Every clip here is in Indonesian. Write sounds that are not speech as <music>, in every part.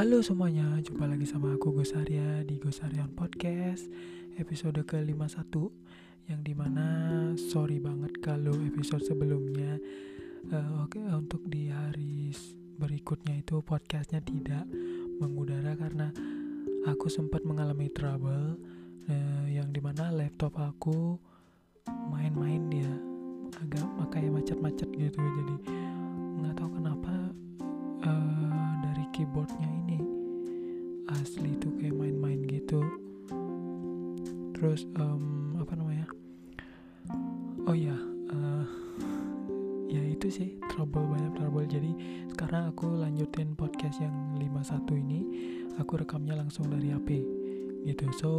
Halo semuanya, jumpa lagi sama aku Gosarya di Gosarian Podcast episode ke-51 yang di mana sorry banget kalau episode sebelumnya uh, oke okay, untuk di hari berikutnya itu podcastnya tidak mengudara karena aku sempat mengalami trouble uh, yang di mana laptop aku main-main dia agak makanya macet-macet gitu jadi nggak tahu kenapa uh, dari keyboardnya ini asli tuh kayak main-main gitu. Terus um, apa namanya? Oh ya uh, ya itu sih trouble banyak trouble. Jadi sekarang aku lanjutin podcast yang 51 ini. Aku rekamnya langsung dari HP gitu. So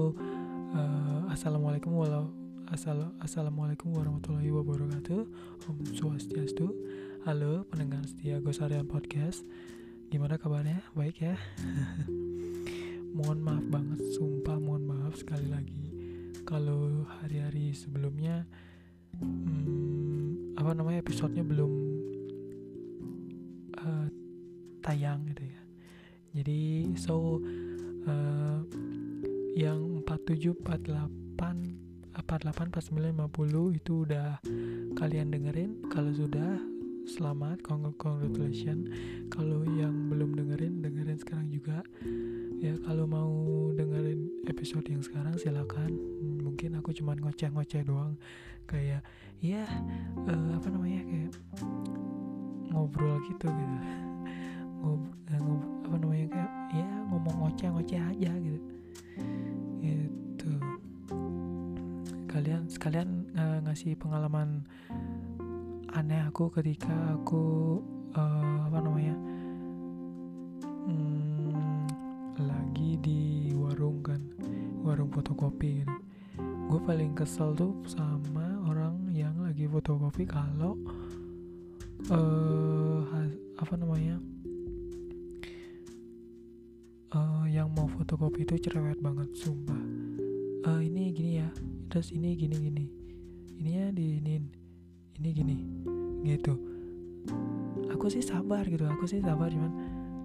uh, assalamualaikum walau Assal Assalamualaikum warahmatullahi wabarakatuh. Om Swastiastu. Halo pendengar setia Gosarian Podcast. Gimana kabarnya? Baik ya? <laughs> mohon maaf banget Sumpah mohon maaf sekali lagi. Kalau hari-hari sebelumnya hmm, Apa namanya episodenya belum uh, Tayang gitu ya. Jadi so uh, Yang 47, 48 48 49 50 itu udah kalian dengerin. Kalau sudah selamat. Congratulations. Kalau yang belum dengerin dengerin sekarang juga ya kalau mau dengerin episode yang sekarang silakan. Mungkin aku cuman ngoceh-ngoceh doang. Kayak ya uh, apa namanya kayak ngobrol gitu gitu. Ngob, uh, ngob apa namanya kayak ya ngomong ngoceh-ngoceh aja gitu. Kalian sekalian uh, ngasih pengalaman aneh aku ketika aku uh, apa namanya fotokopi gitu. Gue paling kesel tuh sama orang yang lagi fotokopi kalau uh, apa namanya uh, yang mau fotokopi itu cerewet banget sumpah. Uh, ini gini ya terus ini gini gini ini ya di ini ini gini gitu. Aku sih sabar gitu aku sih sabar cuman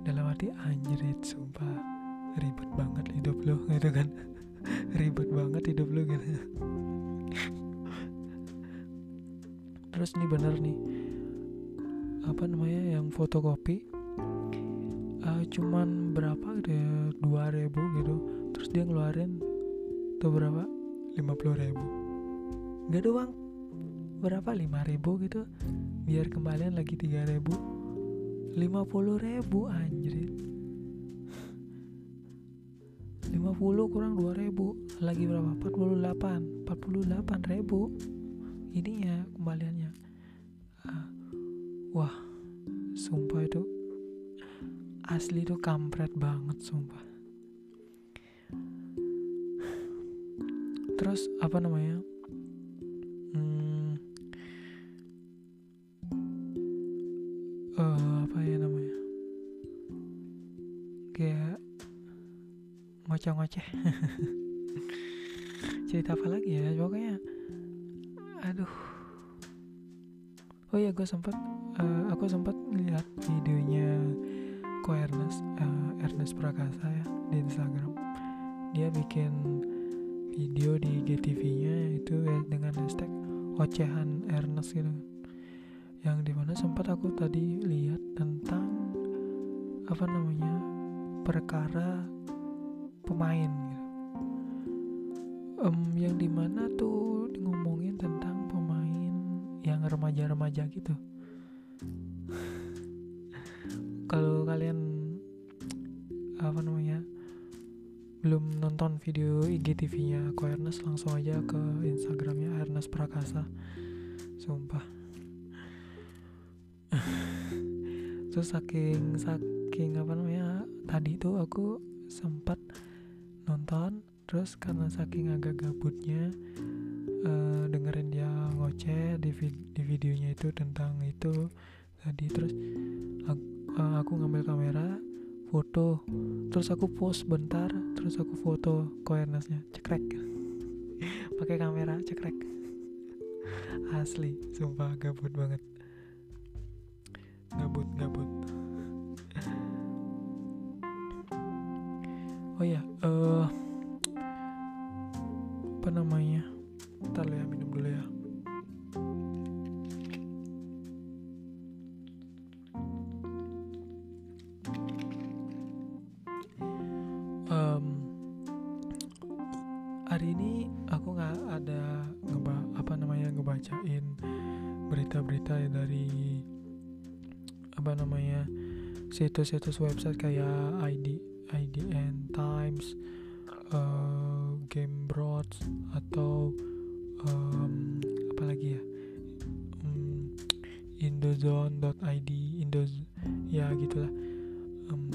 dalam arti anjrit sumpah. Ribet banget hidup lo <laughs> gitu kan <laughs> ribet banget hidup lo gitu. Terus ini bener nih apa namanya yang fotokopi uh, cuman berapa gitu ya ribu gitu. Terus dia ngeluarin tuh berapa? 50 ribu. Gak doang Berapa? 5 ribu gitu. Biar kembalian lagi 3 ribu. 50 ribu anjir 50 kurang 2 ribu Lagi berapa? 48 48 ribu. Ini ya kembaliannya. Uh, Wah Sumpah itu Asli itu kampret banget sumpah. Terus apa namanya ngoceh-ngoceh cerita apa lagi ya pokoknya aduh. Oh ya gue sempat uh, aku sempat lihat videonya ko Ernest uh, Ernest Prakasa ya di Instagram. Dia bikin video di GTV-nya itu dengan hashtag ocehan Ernest gitu. Yang di mana sempat aku tadi lihat tentang apa namanya perkara pemain gitu. Um, yang di mana tuh ngomongin tentang pemain yang remaja-remaja gitu? <laughs> Kalau kalian apa namanya belum nonton video IGTV-nya aku Ernest langsung aja ke Instagramnya Ernest Prakasa. Sumpah. <laughs> Terus saking saking apa namanya tadi tuh aku sempat nonton terus karena saking agak gabutnya uh, dengerin dia ngoceh di, vid di videonya itu tentang itu tadi. Terus aku, uh, eh, aku ngambil kamera foto terus aku post bentar terus aku foto koernasnya cekrek. <laughs> Pakai kamera cekrek. <laughs> Asli sumpah gabut banget oh ya uh, apa namanya? Ntar ya minum dulu ya. Um, hari ini aku nggak ada ngeba apa namanya ngebacain berita-berita ya dari apa namanya situs-situs website kayak ID IDN Times, uh, Game Broads atau um, apa lagi ya? Um, Indozone.id Indo ya gitulah. Um,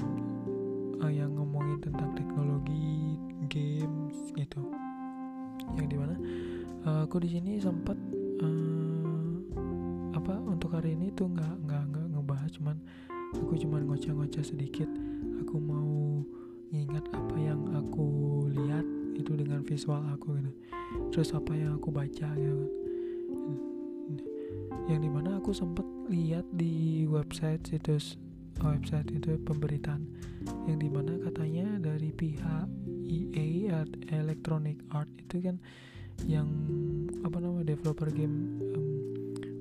yang ngomongin tentang teknologi games gitu. Yang di mana uh, aku di sini sempat uh, apa untuk hari ini tuh nggak nggak nggak ngebahas cuman aku cuman ngoceh-ngoceh sedikit aku mau ngingat apa yang aku lihat itu dengan visual aku gitu. Terus apa yang aku baca gitu kan. Yang di mana aku sempat lihat di website situs website itu pemberitaan. Yang di mana katanya dari pihak EA Electronic Art itu kan yang apa namanya developer game um,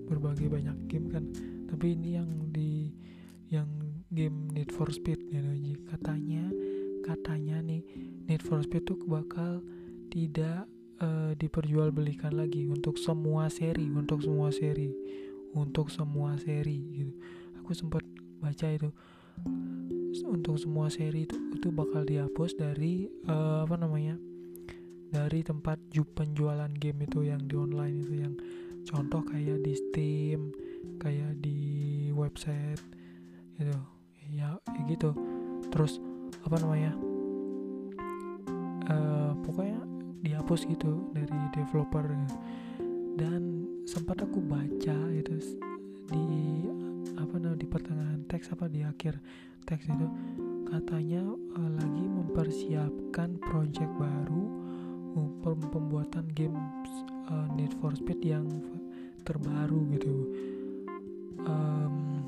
berbagai banyak game kan. Tapi ini yang di yang game Need for Speed gitu katanya katanya nih Need for Speed tuh bakal tidak uh, diperjualbelikan lagi untuk semua seri untuk semua seri untuk semua seri gitu. Aku sempat baca itu. Untuk semua seri itu itu bakal dihapus dari uh, apa namanya dari tempat penjualan game itu yang di online itu yang contoh kayak di Steam kayak di website gitu ya, gitu. Terus apa namanya uh, pokoknya dihapus gitu dari developer. Dan sempat aku baca itu di apa namanya di pertengahan teks apa di akhir teks itu katanya uh, lagi mempersiapkan project baru um, pembuatan game uh, Need for Speed yang terbaru gitu. Um,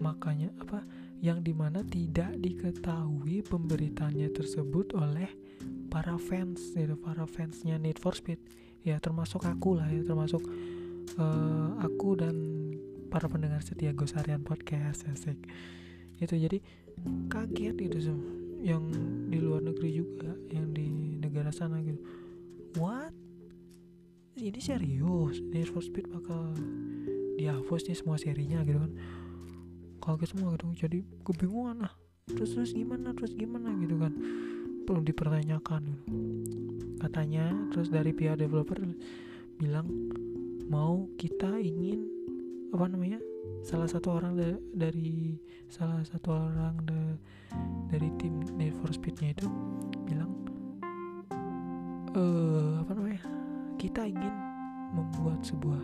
makanya apa? Yang di mana tidak diketahui pemberitaannya tersebut oleh para fans ya para fansnya Need for Speed. Ya termasuk aku lah ya termasuk uh, aku dan para pendengar setia Gosarian Podcast asik. Itu jadi kaget gitu sih yang di luar negeri juga yang di negara sana gitu. What? Ini serius? Need for Speed bakal dihapus nih semua serinya gitu kan kaget semua gitu. Jadi kebingungan lah. Terus terus gimana terus gimana gitu kan. Perlu dipertanyakan gitu. katanya terus dari pihak developer bilang mau kita ingin apa namanya salah satu orang da dari salah satu orang da dari tim Need for Speednya itu bilang eh apa namanya kita ingin membuat sebuah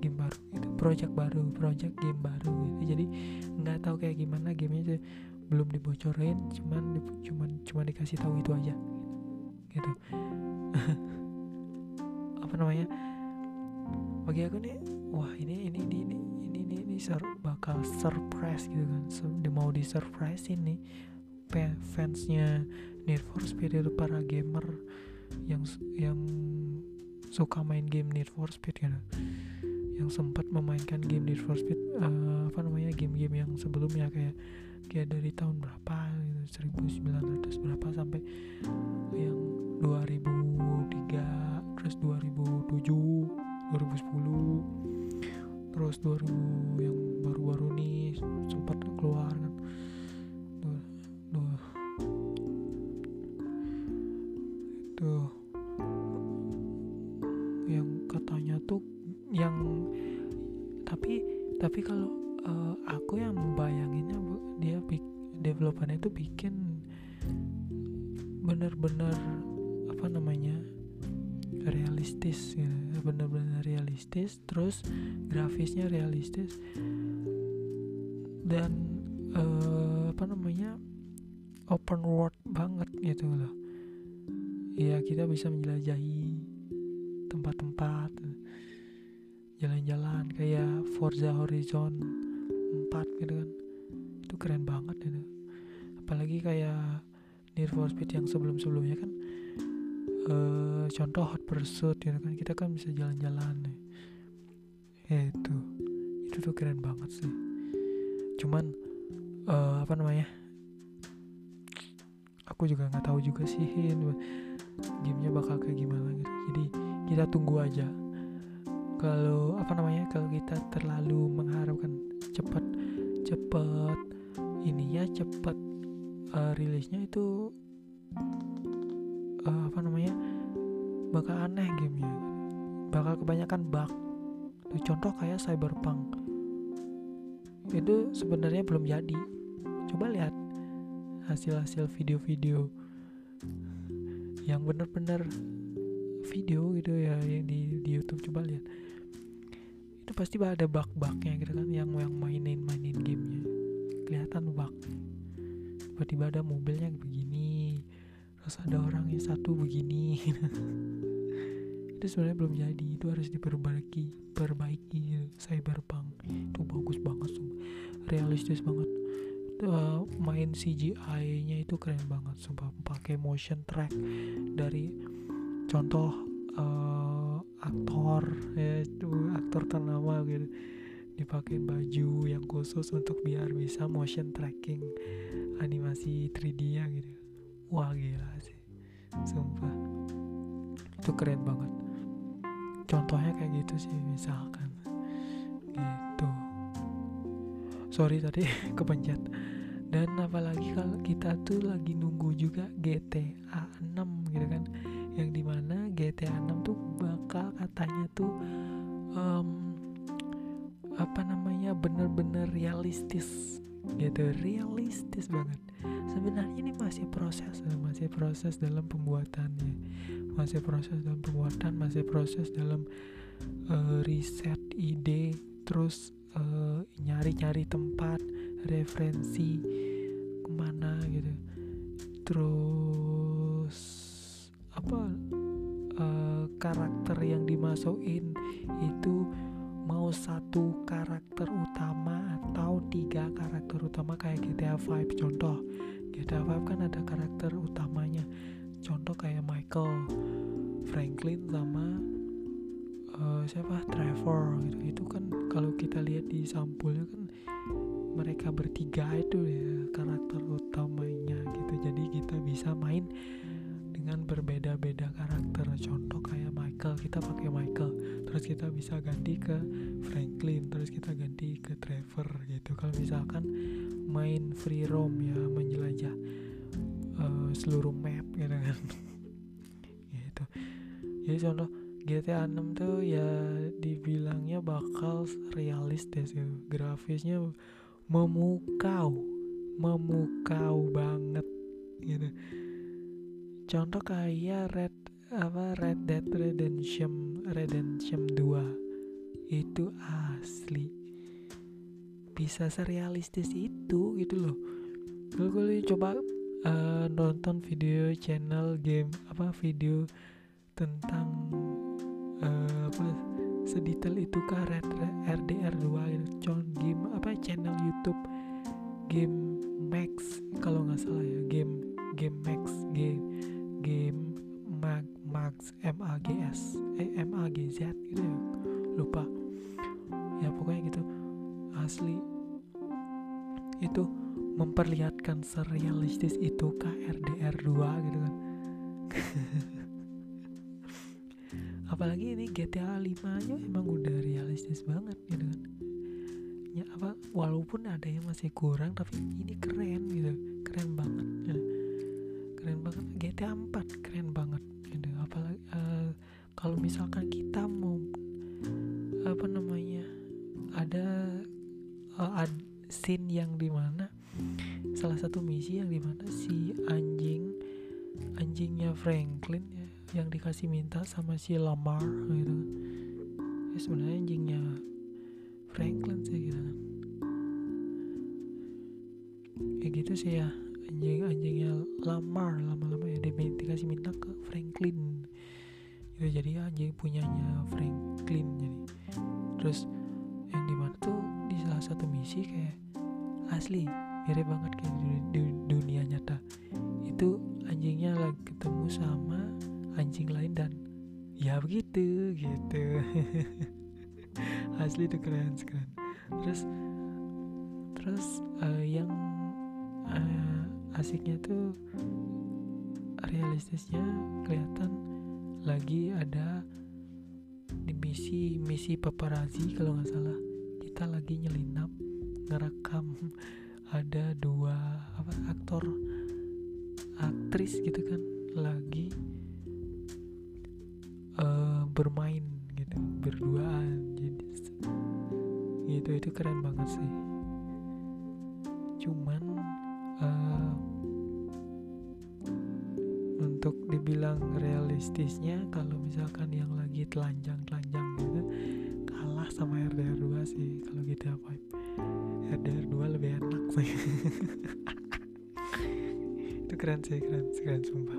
game baru itu project baru project game baru gitu. Jadi nggak tahu kayak gimana gamenya sih belum dibocorin cuman cuman cuma dikasih tahu itu aja gitu. <laughs> Apa namanya? Bagi aku nih wah ini ini ini ini ini ini, ini sur bakal surprise gitu kan. So, di mau di surprise ini fansnya Need for Speed itu para gamer yang yang suka main game Need for Speed gitu yang sempat memainkan game Need for Speed uh, apa namanya game-game yang sebelumnya kayak kayak dari tahun berapa gitu, 1900 berapa sampai yang 2003 terus 2007 2010 terus 2000 yang baru-baru nih bikin bener-bener apa namanya realistis ya bener-bener realistis terus grafisnya realistis. Dan uh, apa namanya open world banget gitu loh. Ya kita bisa menjelajahi tempat-tempat jalan-jalan kayak Forza Horizon 4 gitu kan. Itu keren banget itu apalagi kayak Need for Speed yang sebelum-sebelumnya kan uh, contoh Hot Pursuit gitu kan kita kan bisa jalan-jalan ya itu itu tuh keren banget sih. Cuman uh, apa namanya aku juga nggak tahu juga sih gamenya bakal kayak gimana gitu. Jadi kita tunggu aja. Kalau apa namanya kalau kita terlalu mengharapkan cepat cepat ini ya cepat uh, rilisnya itu uh, apa namanya bakal aneh gamenya. Bakal kebanyakan bug. Contoh kayak cyberpunk. Itu sebenarnya belum jadi. Coba lihat hasil-hasil video-video yang bener-bener video gitu ya yang di, di YouTube. Coba lihat. Itu pasti ada bug-bugnya gitu kan yang yang mainin mainin gamenya. Kelihatan bug tiba-tiba ada mobilnya begini terus ada orang yang satu begini. <laughs> Itu sebenarnya belum jadi itu harus diperbaiki perbaiki cyberpunk. Itu bagus banget sumpah. Realistis banget. Uh, main CGI-nya itu keren banget sumpah. Pakai motion track dari contoh uh, aktor ya aktor ternama gitu dipakai baju yang khusus untuk biar bisa motion tracking animasi 3D nya gitu. Wah gila sih. Sumpah. Itu keren banget. Contohnya kayak gitu sih misalkan. Gitu. Sorry tadi <laughs> kepencet. Dan apalagi kalau kita tuh lagi nunggu juga GTA 6 gitu kan. Yang di mana GTA 6 tuh bakal katanya tuh um, apa namanya bener-bener realistis gitu realistis banget. Sebenarnya ini masih proses masih proses dalam pembuatannya masih proses dalam pembuatan masih proses dalam uh, riset ide terus uh, nyari-nyari tempat referensi ke mana gitu. Terus apa uh, karakter yang dimasukin itu mau satu karakter utama atau tiga karakter utama kayak GTA 5 contoh. GTA 5 kan ada karakter utamanya. Contoh kayak Michael Franklin sama uh, siapa? Trevor gitu. Itu kan kalau kita lihat di sampulnya kan mereka bertiga itu ya karakter utamanya gitu. Jadi kita bisa main dengan berbeda-beda karakter. Contoh kayak Michael kita pakai Michael. Terus kita bisa ganti ke Franklin terus kita ganti ke Trevor gitu. Kalau misalkan main free roam ya menjelajah uh, seluruh map gitu kan. <laughs> Gitu. Jadi contoh GTA 6 tuh ya dibilangnya bakal realistis gitu. Grafisnya memukau memukau banget gitu contoh kayak Red apa Red Dead Redemption Redemption 2 itu asli. Bisa serealistis itu gitu loh. Kalau kalian coba uh, nonton video channel game apa video tentang uh, apa sedetail itu kah Red, RDR 2 gitu. Game apa channel YouTube game Max kalau nggak salah ya. Game game Max game game Mag Max M A G S. Eh, M A G Z gitu ya. Lupa. Ya pokoknya gitu. Asli. Itu memperlihatkan serealistis itu KRDR 2 gitu kan. <laughs> Apalagi ini GTA 5 aja emang udah realistis banget gitu kan. Ya apa walaupun ada yang masih kurang tapi ini keren gitu. Keren banget. Keren banget. GTA 4 keren banget. Gitu. Apalagi uh, kalau misalkan kita mau apa namanya ada uh, ad, scene yang di mana salah satu misi yang di mana si anjing anjingnya Franklin ya yang dikasih minta sama si Lamar gitu. Ya sebenarnya anjingnya Franklin sih gitu kan. Kayak gitu sih ya anjing-anjingnya lamar lama-lama ya. Dia dikasih minta ke Franklin. Gitu jadi anjing punyanya Franklin jadi. Terus yang di mana tuh di salah satu misi kayak asli mirip banget kayak di, di dunia nyata. Itu anjingnya lagi ketemu sama anjing lain dan ya begitu gitu. <laughs> Asli itu keren keren. Terus terus uh, yang uh, asiknya tuh realistisnya kelihatan lagi ada di misi misi paparazzi kalau nggak salah. Kita lagi nyelinap ngerekam <laughs> ada dua apa aktor aktris gitu kan lagi uh, bermain gitu berduaan. Jadi gitu itu keren banget sih. Cuman untuk dibilang realistisnya kalau misalkan yang lagi telanjang-telanjang gitu kalah sama RDR 2 sih kalau GTA 5 RDR 2 lebih enak sih. <laughs> Itu keren sih keren keren sumpah.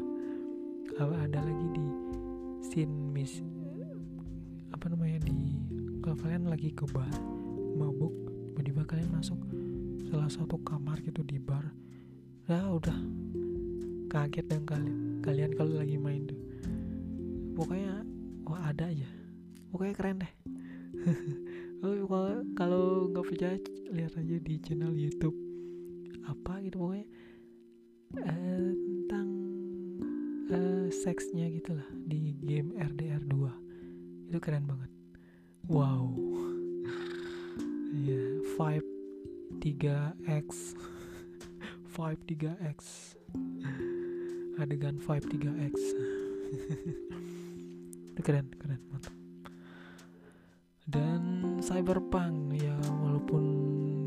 Apa ada lagi di scene miss apa namanya di kalau kalian lagi ke bar mabuk tiba-tiba kalian masuk salah satu kamar gitu di bar ya udah kaget dan kalian kalian kalau lagi main tuh. Pokoknya wah oh, ada aja. Pokoknya keren deh. <laughs> Kalau nggak percaya lihat aja di channel YouTube apa gitu pokoknya uh, tentang uh, seksnya gitulah di game RDR 2 itu keren banget. Wow. Ya yeah, 5 3x 5 3x adegan 5 3x itu keren keren mantap. Dan cyberpunk ya walaupun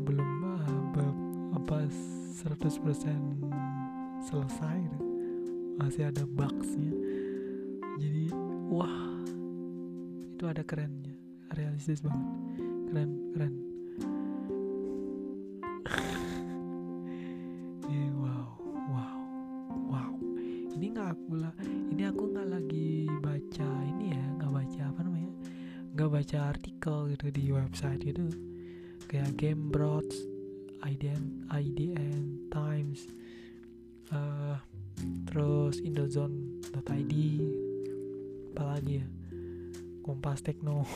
belum uh, apa 100% selesai masih ada bugsnya. Jadi wah itu ada kerennya realistis banget. Keren keren baca artikel gitu di website gitu kayak Gamebrots, IDN, IDN Times, uh, terus Indozone.id, apalagi ya, Kompas Tekno.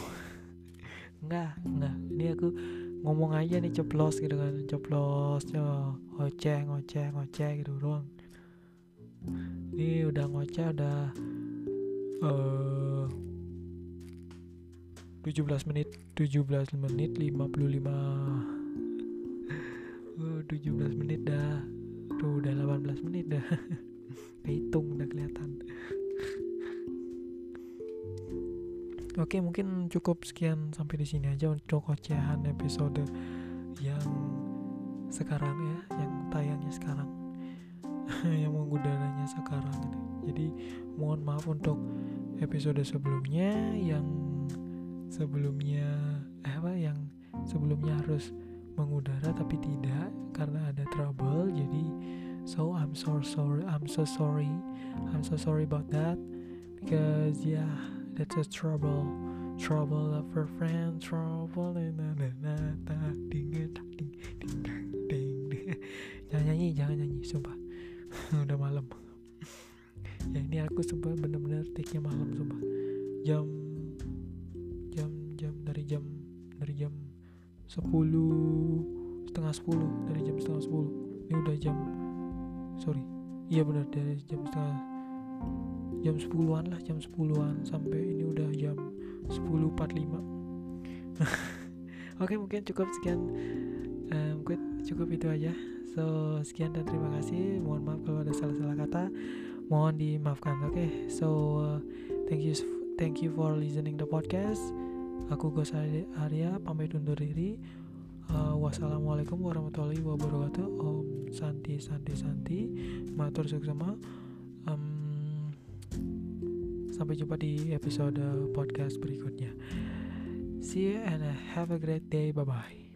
<laughs> enggak, enggak. Ini aku ngomong aja nih ceplos gitu kan, ceplos, ngoceh, ngoceh, ngoceh gitu doang. Ini udah ngoceh, udah uh, 17 menit 17 menit 55 oh, 17 menit dah. Tuh udah 18 menit dah. <laughs> Hitung udah kelihatan. Oke mungkin cukup sekian sampai di sini aja untuk ocehan episode yang sekarang ya yang tayangnya sekarang <laughs> yang mengudara sekarang gitu. Jadi mohon maaf untuk episode sebelumnya yang sebelumnya eh apa yang sebelumnya harus mengudara tapi tidak karena ada trouble. Jadi so I'm so sorry I'm so sorry I'm so sorry about that because yeah that's a trouble trouble of a friend trouble na na na na ding ding ding ding ding. <laughs> Jangan nyanyi jangan nyanyi sumpah <laughs> udah malam. Ya ini aku sumpah bener-bener take-nya malam sumpah. Jam dari jam dari jam 10 setengah 10 dari jam setengah 10 ini udah jam sorry. Iya benar dari jam setengah jam 10-an lah jam 10-an sampai ini udah jam 10.45 <laughs> oke mungkin cukup sekian um, cukup itu aja so sekian dan terima kasih mohon maaf kalau ada salah-salah kata mohon dimaafkan oke okay? so uh, thank you thank you for listening the podcast Aku Gus Arya pamit undur diri. Uh, wassalamualaikum warahmatullahi wabarakatuh. Om Santi Santi Santi. Matur suksema. Um, sampai jumpa di episode podcast berikutnya. See you and have a great day. Bye bye.